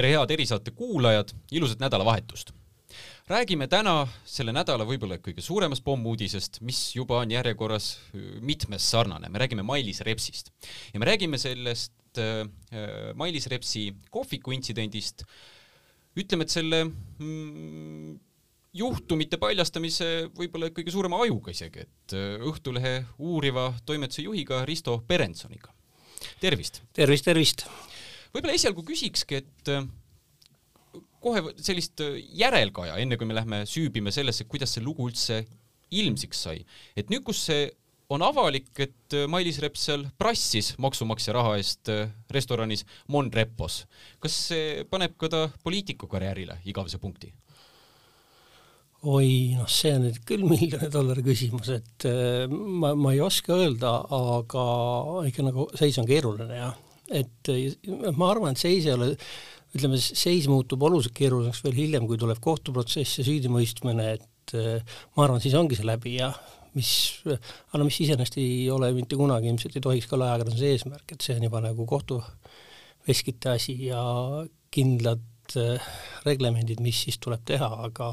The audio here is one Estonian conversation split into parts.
tere, head erisaate kuulajad, ilusat nädalavahetust! räägime täna selle nädala võib-olla kõige suuremast pommuudisest, mis juba on järjekorras äh, mitmes sarnane, me räägime Mailis Repsist. ja me räägime sellest äh, äh Mailis Repsi kohviku intsidendist, ütleme, et selle mm, juhtumite paljastamise võib-olla kõige suurema ajuga isegi, et äh, Õhtulehe uuriva toimetuse juhiga Risto Perentsoniga. tervist! tervist, tervist! võib-olla esialgu küsikski, et kohe sellist äh, järelkaja, enne kui me lähme süübime sellesse, kuidas see lugu üldse ilmsiks sai. et nüüd, kus see on avalik, et äh, Mailis Reps seal prassis maksumaksja raha eest äh, restoranis Mon Repos, kas see paneb ka ta poliitikukarjäärile igavese punkti? oi, noh, see on nüüd küll miljoni dollari küsimus, et ma, ma ei oska öelda, aga ikka nagu seis on keeruline jah, et ma arvan, et seis ei ole ütleme, seis muutub oluliselt keerulisemaks veel hiljem, kui tuleb kohtuprotsess ja süüdimõistmine, et äh, ma arvan, siis ongi see läbi ja mis, aga mis iseenesest ei ole mitte kunagi, ilmselt ei tohiks ka olla ajakirjanduse eesmärk, et see on juba nagu kohtuveskite asi ja kindlad äh, reglemendid, mis siis tuleb teha, aga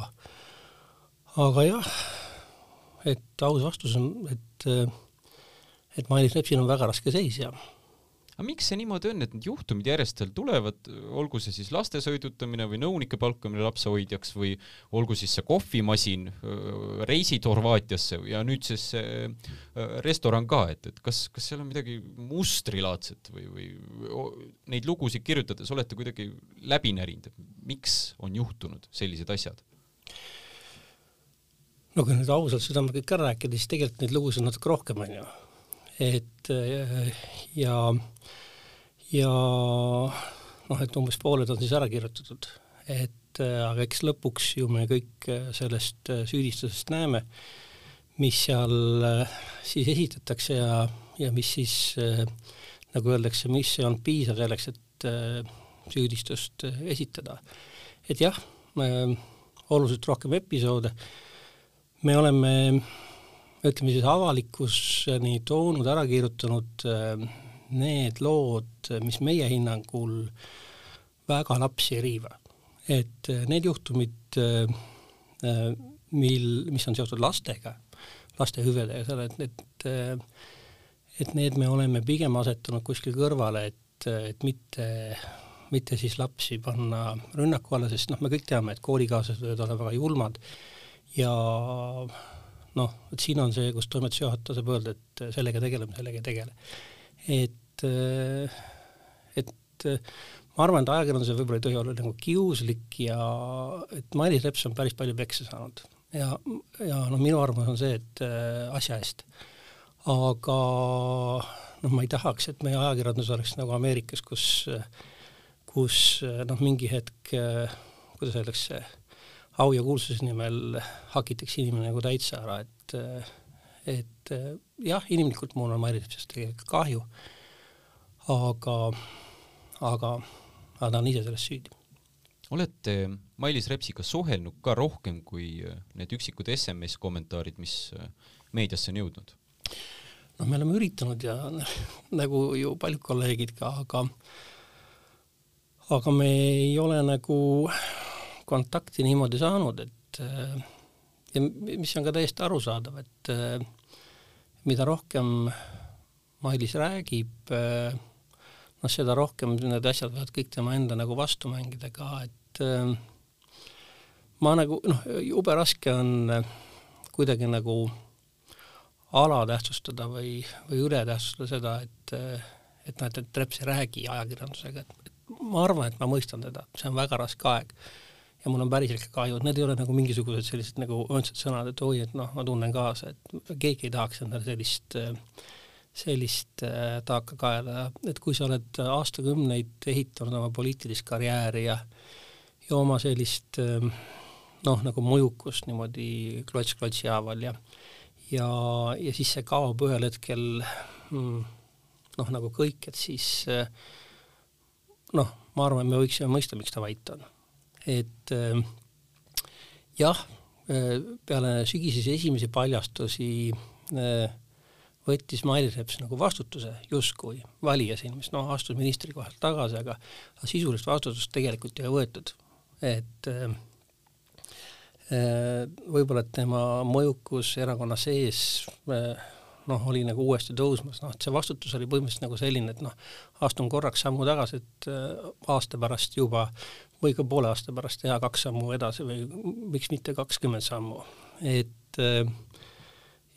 aga jah, et aus vastus on, et äh, et Mailis Repsil on väga raske seis ja aga miks see niimoodi on, et need juhtumid järjest seal tulevad, olgu see siis laste sõidutamine või nõunike palkamine lapsehoidjaks või olgu siis see kohvimasin, reisid Horvaatiasse ja nüüd siis see restoran ka, et, et kas, kas seal on midagi mustrilaadset või, või neid lugusid kirjutades olete kuidagi läbi närinud, et miks on juhtunud sellised asjad? no kui nüüd ausalt südamega kõik ära rääkida, siis tegelikult neid lugusid on natuke rohkem, on ju et ja, ja noh, et umbes pooled on siis ära kirjutatud, et aga eks lõpuks ju me kõik sellest süüdistusest näeme, mis seal siis esitatakse ja, ja mis siis nagu öeldakse, mis ei olnud piisav selleks, et süüdistust esitada. et jah, oluliselt rohkem episoode, me oleme ütleme siis avalikkuseni toonud, ära kirjutanud äh, need lood, mis meie hinnangul väga lapsi ei riiva. et äh, need juhtumid, äh, mil, mis on seotud lastega, laste hüvedega, selle, et need, et need me oleme pigem asetanud kuskil kõrvale, et, et mitte, mitte siis lapsi panna rünnaku alla, sest noh, me kõik teame, et koolikaaslased võivad olla väga julmad ja noh, et siin on see, kus toimetuse juhataja saab öelda, et sellega tegeleme, sellega ei tegele. et, et ma arvan, et ajakirjandusel võib-olla ei tohi olla nagu kiuslik ja et Mailis Reps on päris palju peksa saanud ja, ja noh, minu arvamus on see, et äh, asja eest. aga noh, ma ei tahaks, et meie ajakirjandus oleks nagu Ameerikas, kus, kus noh, mingi hetk, kuidas öeldakse, au ja kuulsuse nimel hakitakse inimene nagu täitsa ära, et et jah, inimlikult mul on Mailis Repsist tegelikult kahju, aga, aga, aga ta on ise selles süüdi. olete Mailis Repsiga suhelnud ka rohkem kui need üksikud SMS kommentaarid, mis meediasse on jõudnud? noh, me oleme üritanud ja nagu ju paljud kolleegid ka, aga aga me ei ole nagu kontakti niimoodi saanud, et äh, ja mis on ka täiesti arusaadav, et äh, mida rohkem Mailis räägib, äh, noh, seda rohkem need asjad võivad kõik tema enda nagu vastu mängida ka, et ma nagu noh, jube raske on kuidagi nagu alatähtsustada või, või ületähtsustada seda, et et noh, et, et Reps ei räägi ajakirjandusega, et ma arvan, et ma mõistan teda, see on väga raske aeg ja mul on päriselt ka kahju, et need ei ole nagu mingisugused sellised nagu õõnsad sõnad, et oi, et noh, ma tunnen kaasa, et keegi ei tahaks endale sellist, sellist äh, taaka kaela, et kui sa oled aastakümneid ehitanud oma poliitilist karjääri ja ja oma sellist äh, noh, nagu mõjukust niimoodi klots klotsi haaval ja ja, ja siis see kaob ühel hetkel mm, noh, nagu kõik, et siis äh, noh, ma arvan, me võiksime mõista, miks ta vait on et äh, jah, äh, peale sügisesi esimesi paljastusi äh, võttis Mailis Reps nagu vastutuse justkui valija silmis, noh, astus ministri kohalt tagasi, aga sisulist vastutust tegelikult ei võetud. et võib-olla, et tema mõjukus erakonna sees noh, oli nagu uuesti tõusmas, noh, et see vastutus oli põhimõtteliselt nagu selline, et noh, astun korraks sammu tagasi, et aasta pärast juba või ka poole aasta pärast teha kaks sammu edasi või miks mitte kakskümmend sammu, et äh,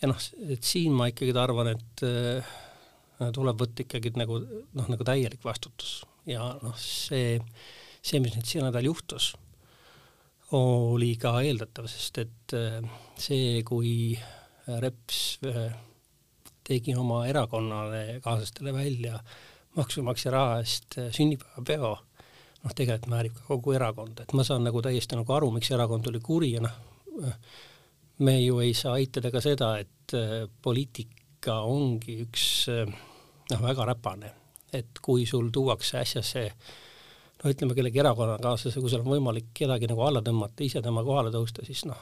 ja noh, et siin ma ikkagi arvan, et äh, tuleb võtta ikkagi nagu noh, nagu täielik vastutus. Ja noh, see, see, mis nüüd see nädal juhtus, oli ka eeldatav, sest et äh, see, kui Reps tegi oma erakonnale kaaslastele välja maksumaksja raha eest sünnipäevapeo, noh, tegelikult määrib ka kogu erakonda, et ma saan nagu täiesti nagu aru, miks erakond oli kuri ja noh, me ju ei saa eitada ka seda, et äh, poliitika ongi üks äh, noh, väga räpane, et kui sul tuuakse äsja see no ütleme, kellegi erakonnakaaslase, kui sul on võimalik kedagi nagu alla tõmmata, ise tema kohale tõusta, siis noh,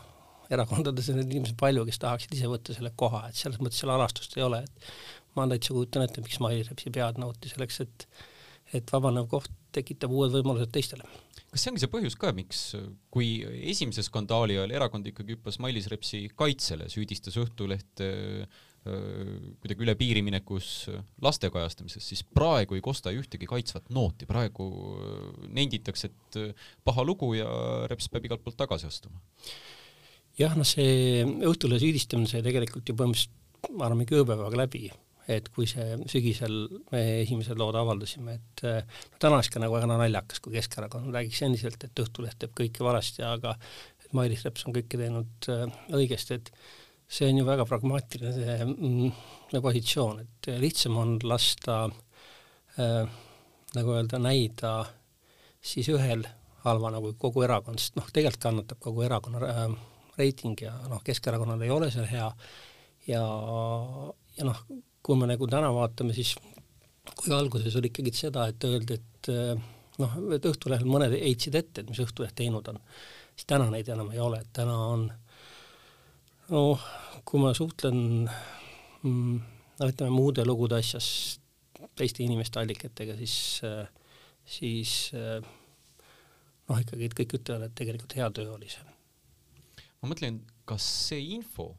erakondades on neid inimesi palju, kes tahaksid ise võtta selle koha, et selles mõttes seal alastust ei ole, et ma täitsa kujutan ette, miks Mailis Repsi pead nõuti selleks, et et vabanev koht tekitab uued võimalused teistele kas see ongi see põhjus ka, miks, kui esimese skandaali ajal erakond ikkagi hüppas Mailis Repsi kaitsele, süüdistas Õhtulehte kuidagi üle piiri minekus laste kajastamises, siis praegu ei kosta ühtegi kaitsvat nooti, praegu nenditakse, et paha lugu ja Reps peab igalt poolt tagasi astuma. jah, noh, see Õhtulehe süüdistamine sai tegelikult ju põhimõtteliselt, ma arvan, mingi ööpäevaga läbi et kui see sügisel me esimesed lood avaldasime, et no täna oleks ka nagu väga naljakas, kui Keskerakond räägiks endiselt, et Õhtuleht teeb kõike valesti, aga et Mailis Reps on kõike teinud äh, õigesti, et see on ju väga pragmaatiline see mm, positsioon, et lihtsam on lasta äh, nagu öelda, näida siis ühel halvana kui kogu erakond, sest noh, tegelikult kannatab kogu erakonna äh, reiting ja noh, Keskerakonnal ei ole seal hea ja, ja noh, kui me nagu täna vaatame, siis kui alguses oli ikkagi seda, et öeldi, et eh, noh, et Õhtulehel mõned heitsid ette, et mis Õhtuleht teinud on, siis täna neid enam ei ole, et täna on noh, kui ma suhtlen mm, no ütleme muude lugude asjas teiste inimeste allikatega, siis, siis noh, ikkagi kõik ütlevad, et tegelikult hea töö oli see. ma mõtlen, kas see info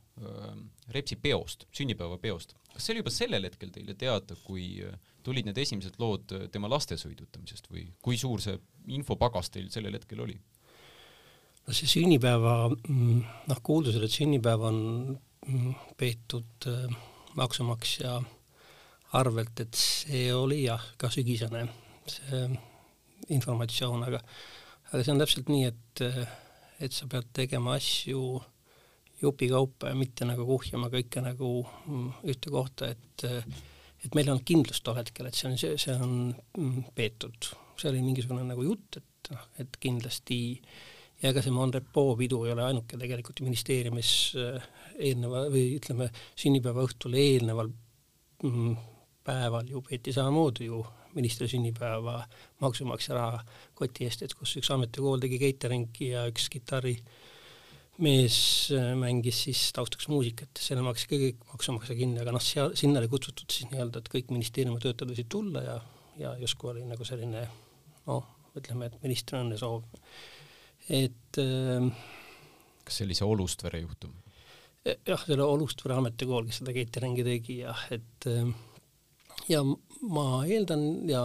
Repsi peost, sünnipäevapeost, kas see oli juba sellel hetkel teile teada, kui äh, tulid need esimesed lood äh, tema laste sõidutamisest või kui suur see infopagas teil sellel hetkel oli? no see sünnipäeva, mm, noh, kuuldused, et sünnipäev on mm, peetud äh, maksumaksja arvelt, et see oli jah, ka sügisene see informatsioon, aga aga see on täpselt nii, et et sa pead tegema asju äh, jupikaupa ja mitte nagu kuhjama kõike nagu mm, ühte kohta, et et meil ei olnud kindlust tol hetkel, et see on, see, see on mm, peetud, see oli mingisugune nagu jutt, et noh, et kindlasti ja ega see Monrepo pidu ei ole ainuke tegelikult ministeeriumis äh, eelneva või ütleme, sünnipäeva õhtul eelneval mm, päeval ju peeti samamoodi ju ministri sünnipäeva maksumaksja raha koti eest, et kus üks ametikool tegi catering'i ja üks kitarri äh, mees äh, mängis siis taustaks muusikat, selle maksis ka kõik maksumaksja kinni, aga noh, seal, sinna oli kutsutud siis nii-öelda, et kõik ministeeriumi töötajad võisid tulla ja, ja justkui oli nagu selline noh, ütleme, et ministri õnnesoov. et äh, kas see oli see Olustvere juhtum? E, jah, see oli Olustvere ametikool, kes seda catering'i tegi jah, et äh, ja ma eeldan ja,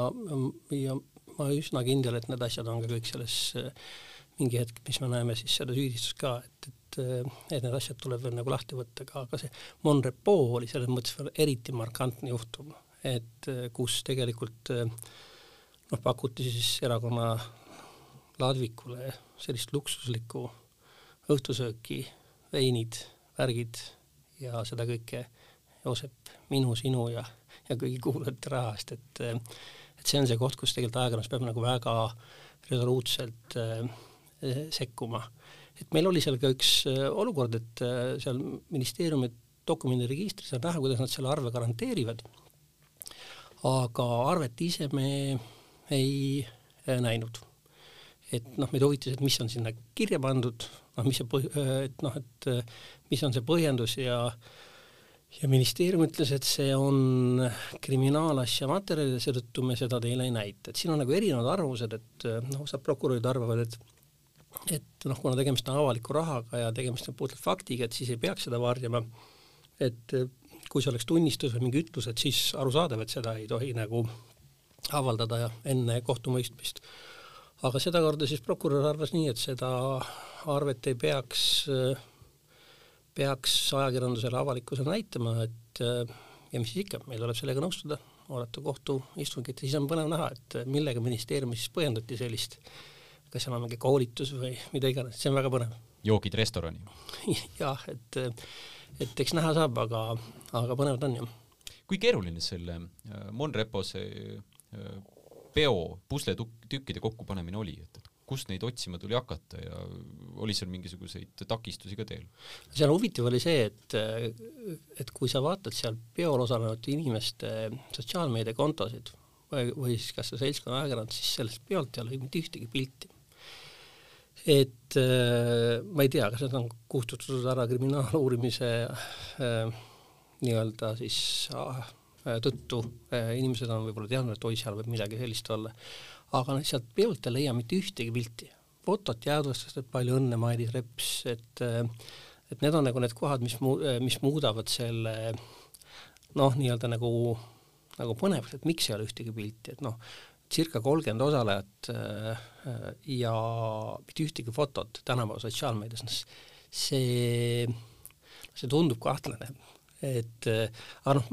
ja ma üsna kindel, et need asjad on ka kõik selles äh, mingi hetk, mis me näeme siis seda süüdistust ka, et, et, et need asjad tuleb veel nagu lahti võtta ka, aga see Mon Repo oli selles mõttes veel eriti markantne juhtum, et kus tegelikult noh, pakuti siis erakonna ladvikule sellist luksuslikku õhtusööki, veinid, värgid ja seda kõike Joosep minu, sinu ja, ja kõigi kuulajate raha eest, et et see on see koht, kus tegelikult ajakirjandus peab nagu väga resoluutselt äh, sekkuma. et meil oli seal ka üks eh, olukord, et eh, seal ministeeriumi dokumendiregistris on näha, kuidas nad selle arve garanteerivad, aga arvet ise me ei näinud. et noh, meid huvitas, et mis on sinna kirja pandud, noh, mis see põh-, et noh, et mis on see põhjendus ja ja ministeerium ütles, et see on kriminaalasja materjal ja seetõttu me seda teile ei näita, et siin on nagu erinevad arvamused, et noh, osad prokurörid arvavad, et et noh, kuna tegemist on avaliku rahaga ja tegemist on puhtalt faktiga, et siis ei peaks seda varjama, et kui see oleks tunnistus või mingi ütlus, et siis arusaadav, et seda ei tohi nagu avaldada enne kohtumõistmist. aga sedakorda siis prokurör arvas nii, et seda arvet ei peaks äh, peaks ajakirjandusele, avalikkusele näitama, et ja mis siis ikka, meil tuleb sellega nõustuda, oodata kohtuistungit ja siis on põnev näha, et millega ministeeriumis põhjendati sellist, kas seal on mingi koolitus või mida iganes, see on väga põnev. joogid restorani jah, et, et eks näha saab, aga, aga põnev ta on jah. kui keeruline selle äh, Monrepo see äh, peo pusletükkide kokkupanemine oli, et, et kust neid otsima tuli hakata ja oli seal mingisuguseid takistusi ka teel? seal huvitav oli see, et, et kui sa vaatad seal peol osalenud inimeste sotsiaalmeediakontosid või, või siis kas see seltskonna ajakirjandus, siis sellest peolt ei ole mitte ühtegi pilti. Et ma ei tea, kas need on kustutatud ära kriminaaluurimise äh, nii-öelda siis äh, tõttu äh,, inimesed on võib-olla teadnud, et oi, seal võib midagi sellist olla aga sealt peolt ei leia mitte ühtegi pilti. fotot jäädvustust, et palju õnne, Mailis Reps, et et need on nagu need kohad, mis mu-, mis muudavad selle noh, nii-öelda nagu, nagu põnevaks, et miks ei ole ühtegi pilti, et noh, circa kolmkümmend osalejat äh, ja mitte ühtegi fotot tänapäeva sotsiaalmeedias, see, see tundub kahtlane et aga noh,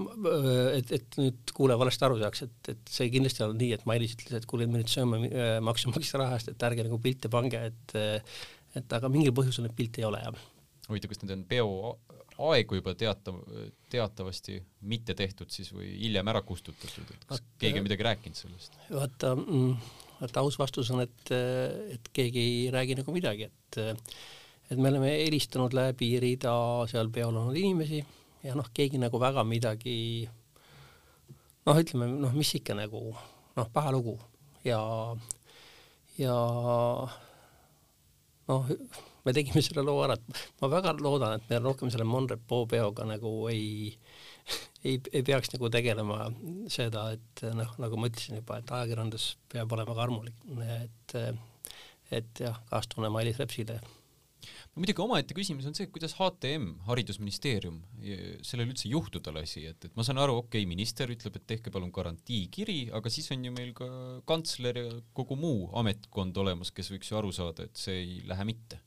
et, et nüüd kuulaja valesti aru saaks, et, et see kindlasti ei olnud nii, et Mailis ütles, et kuule, me nüüd sööme äh, maksumaksja raha eest, et ärge nagu pilte pange, et et aga mingil põhjusel neid pilte ei ole, jah. huvitav, kas need on peo aegu juba teatav, teatavasti mitte tehtud siis või hiljem ära kustutatud, et kas Vaat, keegi on midagi rääkinud sellest? vaata mm,, vaata aus vastus on, et, et keegi ei räägi nagu midagi, et et me oleme helistanud läbi rida seal peol olnud inimesi ja noh, keegi nagu väga midagi noh, ütleme noh, mis ikka nagu noh, paha lugu ja, ja noh, me tegime selle loo ära, et ma väga loodan, et me rohkem selle Monrepo peoga nagu ei, ei, ei peaks nagu tegelema seda, et noh, nagu ma ütlesin juba, et ajakirjandus peab olema ka armulik, et et jah, kaastunne Mailis Repsile muidugi omaette küsimus on see, kuidas HTM, Haridusministeerium, sellel üldse juhtuda lasi, et, et ma saan aru, okei okay,, minister ütleb, et tehke palun garantiikiri, aga siis on ju meil ka kantsler ja kogu muu ametkond olemas, kes võiks ju aru saada, et see ei lähe mitte.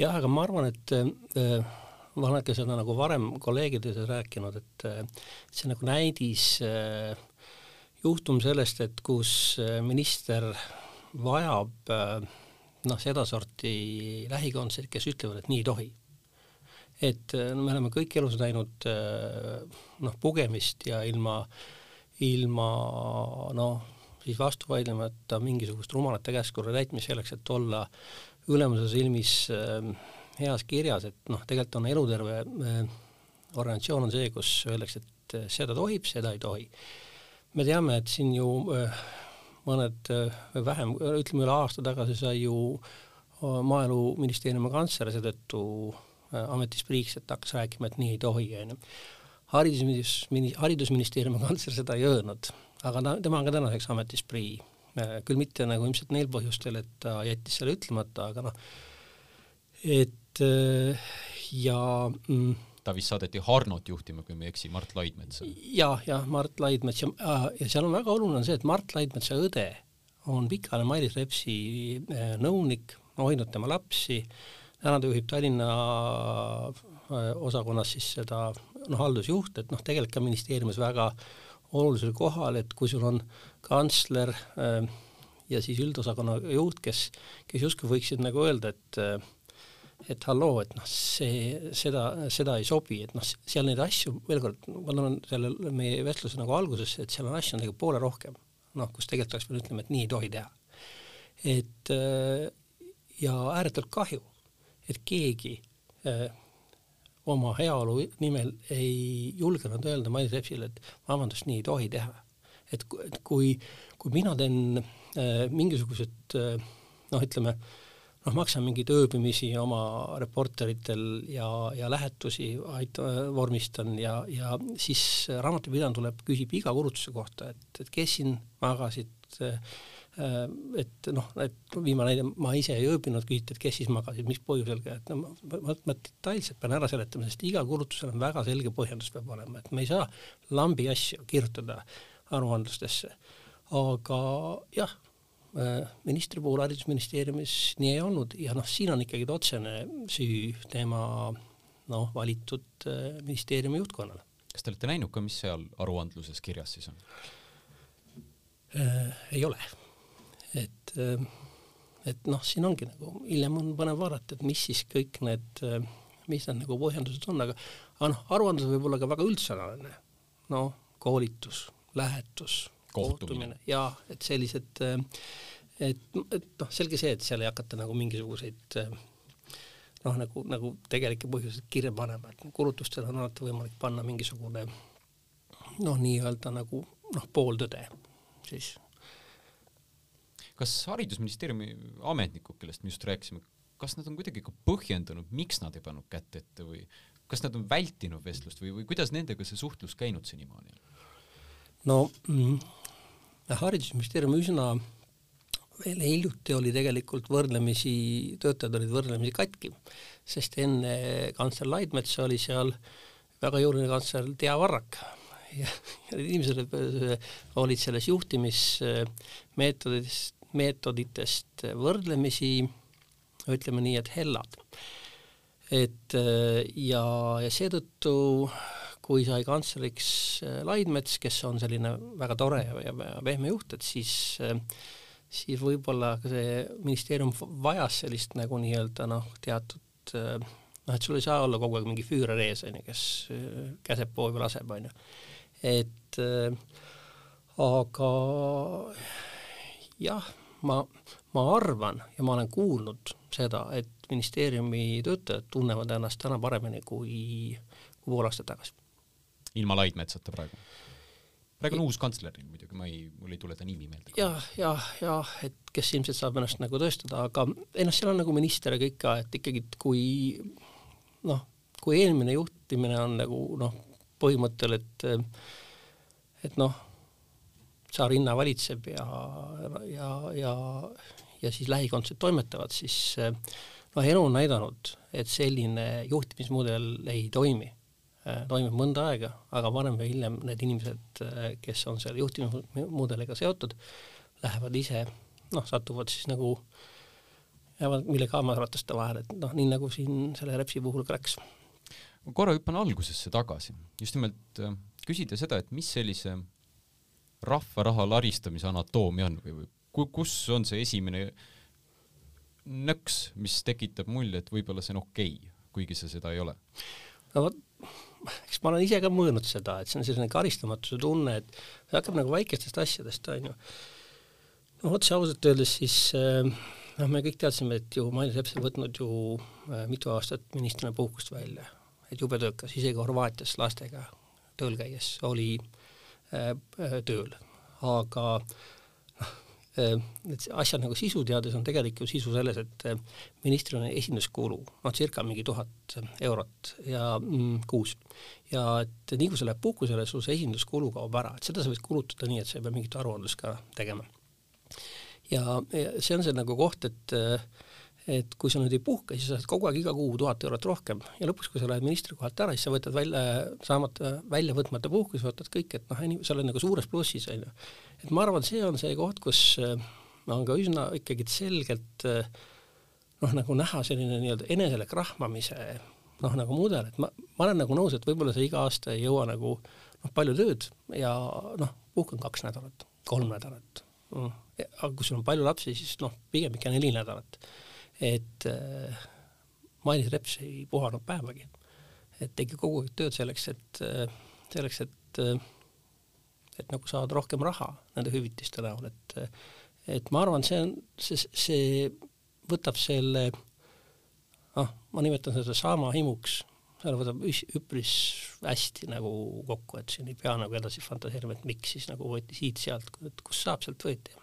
jah, aga ma arvan, et äh, ma olen ka seda nagu varem kolleegidega rääkinud, et äh, see nagu näidis äh, juhtum sellest, et kus äh, minister vajab äh, noh, sedasorti lähikondseid, kes ütlevad, et nii ei tohi. et äh, no me oleme kõik elus näinud äh, noh, pugemist ja ilma, ilma noh, siis vastu vaidlemata mingisugust rumalate käskude täitmist selleks, et olla ülemuse silmis äh, heas kirjas, et noh, tegelikult on eluterve organisatsioon on see, kus öeldakse, et seda tohib, seda ei tohi. me teame, et siin ju mõned või vähem, ütleme üle aasta tagasi sai ju äh, maaeluministeeriumi kantsler seetõttu äh, ametist priiks, et hakkas rääkima, et nii ei tohi, onju. haridusministeeriumi, haridusministeeriumi kantsler seda ei öelnud, aga ta, tema on ka tänaseks ametis prii. Äh, küll mitte nagu ilmselt neil põhjustel, et ta jättis selle ütlemata, aga noh, et ja mm, ta vist saadeti Harnot juhtima, kui ma ei eksi, Mart Laidmetsa. jah, jah, Mart Laidmets ja, ja seal on väga oluline see, et Mart Laidmetsa õde on pikaajaline Mailis Repsi äh, nõunik, hoidnud tema lapsi, täna ta juhib Tallinna äh, osakonnas siis seda noh, haldusjuht, et noh, tegelikult ka ministeeriumis väga olulisel kohal, et kui sul on kantsler äh, ja siis üldosakonna juht, kes, kes justkui võiksid nagu öelda, et äh, et halloo, et noh, see, seda, seda ei sobi, et noh, seal neid asju, veel kord, ma tulen selle meie vestluse nagu algusesse, et seal on asju nagu poole rohkem, noh, kus tegelikult oleks pidanud ütlema, et nii ei tohi teha. et äh, ja ääretult kahju, et keegi äh, oma heaolu nimel ei julgenud öelda Mailis Repsile, et vabandust, nii ei tohi teha. et kui, kui mina teen äh, mingisugused äh, noh, ütleme äh, noh, maksan mingeid ööbimisi oma reporteritel ja, ja lähetusi aita-, vormistan ja, ja siis raamatupidaja tuleb, küsib iga kulutuse kohta, et, et kes siin magasid, et noh, et viimane näide, ma ise ei ööbinud, küsiti, et kes siis magasid, mis põhjusel, et no ma, ma, ma detailselt pean ära seletama, sest igal kulutusel on väga selge põhjendus peab olema, et me ei saa lambi asju kirjutada aruandlustesse. aga jah ministri puhul Haridusministeeriumis nii ei olnud ja noh, siin on ikkagi otsene süü tema noh, valitud äh, ministeeriumi juhtkonnale. kas te olete näinud ka, mis seal aruandluses kirjas siis on äh,? ei ole, et äh, et noh, siin ongi nagu hiljem on põnev vaadata, et mis siis kõik need, äh, mis need nagu põhjendused on, aga aga noh, aruandlus võib olla ka väga üldsõnaline, noh, koolitus, lähetus kohtumine ja et sellised, et, et noh, selge see, et seal ei hakata nagu mingisuguseid noh, nagu, nagu tegelikke põhjuseid kirja panema, et kulutustel on alati võimalik panna mingisugune noh, nii-öelda nagu noh, pooltõde siis. kas Haridusministeeriumi ametnikud, kellest me just rääkisime, kas nad on kuidagi ka põhjendanud, miks nad ei pannud kätt ette või kas nad on vältinud vestlust või, või kuidas nendega see suhtlus käinud senimaani? no mm, haridusministeerium üsna veel hiljuti oli tegelikult võrdlemisi, töötajad olid võrdlemisi katki, sest enne kantsler Laidmetsa oli seal väga jõuline kantsler Tea Varrak ja, ja need inimesed olid selles juhtimismeetoditest, meetoditest võrdlemisi ütleme nii, et hellad. et ja, ja seetõttu kui sai kantsleriks äh, Laidmets, kes on selline väga tore ja, pehme juht, et siis äh, siis võib-olla ka see ministeerium vajas sellist nagu nii-öelda noh, teatud äh, noh, et sul ei saa olla kogu aeg mingi füürer ees, on ju, kes käseb poovi laseb, on ju. et aga jah, ma, ma arvan ja ma olen kuulnud seda, et ministeeriumi töötajad tunnevad ennast täna paremini kui, kui pool aastat tagasi ilma Laidmetsata praegu? praegu on uus kantsler muidugi, ma ei, mul ei tule ta nimi meelde. jah, jah, jah, et kes ilmselt saab ennast nagu tõestada, aga ei noh, seal on nagu minister ja kõik ka, et ikkagi kui noh, kui eelmine juhtimine on nagu noh, põhimõttel, et et noh, tsaar-Inna valitseb ja, ja, ja, ja siis lähikondsed toimetavad, siis noh, elu on näidanud, et selline juhtimismudel ei toimi Äh, toimub mõnda aega, aga varem või hiljem need inimesed, äh, kes on selle juhtimismudeliga seotud, lähevad ise, noh, satuvad siis nagu, jäävad millegi hammasrataste vahele, et noh, nii nagu siin selle Repsi puhul ka läks. ma korra hüppan algusesse tagasi, just nimelt äh, küsida seda, et mis sellise rahva raha laristamise anatoomia on või, või kus on see esimene nõks, mis tekitab mulje, et võib-olla see on okei okay,, kuigi see seda ei ole? no vot, eks ma olen ise ka mõelnud seda, et see on selline karistamatuse tunne, et see hakkab nagu väikestest asjadest, on ju. no otse ausalt öeldes siis eh, noh, me kõik teadsime, et ju Mailis Reps on võtnud ju äh, mitu aastat ministrina puhkust välja, et jube töökas, isegi Horvaatias lastega tööl käies oli äh, tööl, aga Äh, et asja nagu sisu teades on tegelik ju sisu selles, et äh, ministril on esinduskulu, noh, circa mingi tuhat eurot ja mm, kuus. ja et nii kui sa lähed puhkusele, sul see esinduskulu kaob ära, et seda sa võid kulutada nii, et sa ei pea mingit aruandlust ka tegema. ja, ja see on see nagu koht, et äh, et kui sa nüüd ei puhka, siis sa saad kogu aeg iga kuu tuhat eurot rohkem. Ja lõpuks, kui sa lähed ministri kohalt ära, siis sa võtad välja, saamata, välja võtmata puhkuse, võtad kõik, et noh, sa oled nagu suures plussis, on ju. et ma arvan, see on see koht, kus äh, on ka üsna ikkagi selgelt äh, noh, nagu näha selline nii-öelda enesele krahmamise noh, nagu mudel, et ma, ma olen nagu nõus, et võib-olla sa iga aasta ei jõua nagu noh, palju tööd ja noh, puhkan kaks nädalat, kolm nädalat. Mm.. aga kui sul on palju lapsi, siis noh, pigem ikka neli nädalat et äh, Mailis Reps ei puhanud päevagi. et tegi kogu aeg tööd selleks, et äh,, selleks, et äh, et nagu saada rohkem raha nende hüvitiste näol, et et ma arvan, see on, see, see võtab selle noh, ma nimetan seda saama himuks, selle võtab üpris hästi nagu kokku, et siin ei pea nagu edasi fantaseerima, et miks siis nagu võeti siit-sealt, kust saab, sealt võeti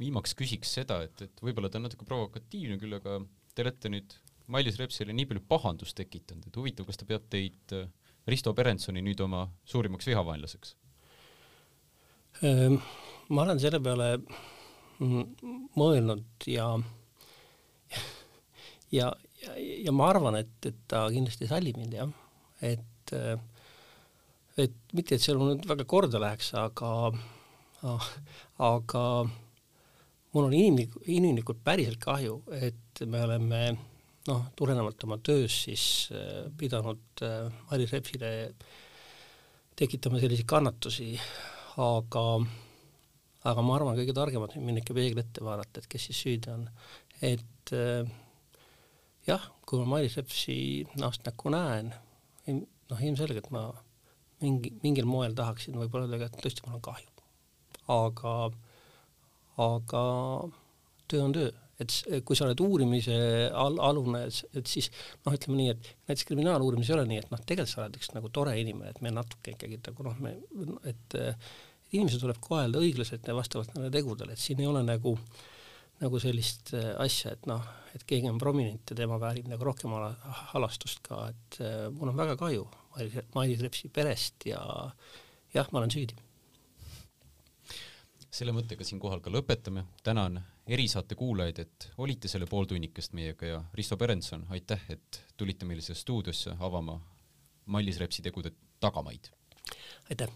viimaks küsiks seda, et, et võib-olla ta on natuke provokatiivne küll, aga te olete nüüd Mailis Repsile nii palju pahandust tekitanud, et huvitav, kas ta peab teid äh, Risto Perentsoni nüüd oma suurimaks vihavaenlaseks? Ehm, ma olen selle peale mõelnud ja ja, ja, ja ma arvan, et, et ta kindlasti sallib mind jah, et et mitte, et see mul nüüd väga korda läheks, aga aga mul on inimlik, inimlikult päriselt kahju, et me oleme noh, tulenevalt oma töös siis äh, pidanud äh, Mailis Repsile tekitama selliseid kannatusi, aga aga ma arvan, kõige targem on minna ikka peegli ette vaadata, et kes siis süüdi on. et äh, jah, kui ma Mailis Repsi näost näkku näen, noh ilmselgelt ma mingi, mingil moel tahaksin võib-olla öelda, et tõesti mul on kahju. aga, aga töö on töö. Et kui sa oled uurimise al-, alune, et siis noh, ütleme nii, et näiteks kriminaaluurimis ei ole nii, et noh, tegelikult sa oled üks nagu tore inimene, et me natuke ikkagi nagu noh, me, et inimesi tuleb kohelda õiglaselt ja vastavalt nendele tegudele, et siin ei ole nagu nagu sellist äh, asja, et noh, et keegi on prominent ja tema väärib nagu rohkem ala, halastust ka, et äh, mul on väga kahju Mailis Repsi perest ja jah, ma olen süüdi selle mõttega siinkohal ka lõpetame, tänan erisaate kuulajaid, et olite selle pooltunnikest meiega ja Risto Berenson, aitäh, et tulite meile siia stuudiosse avama Mallis Repsi tegude tagamaid. aitäh!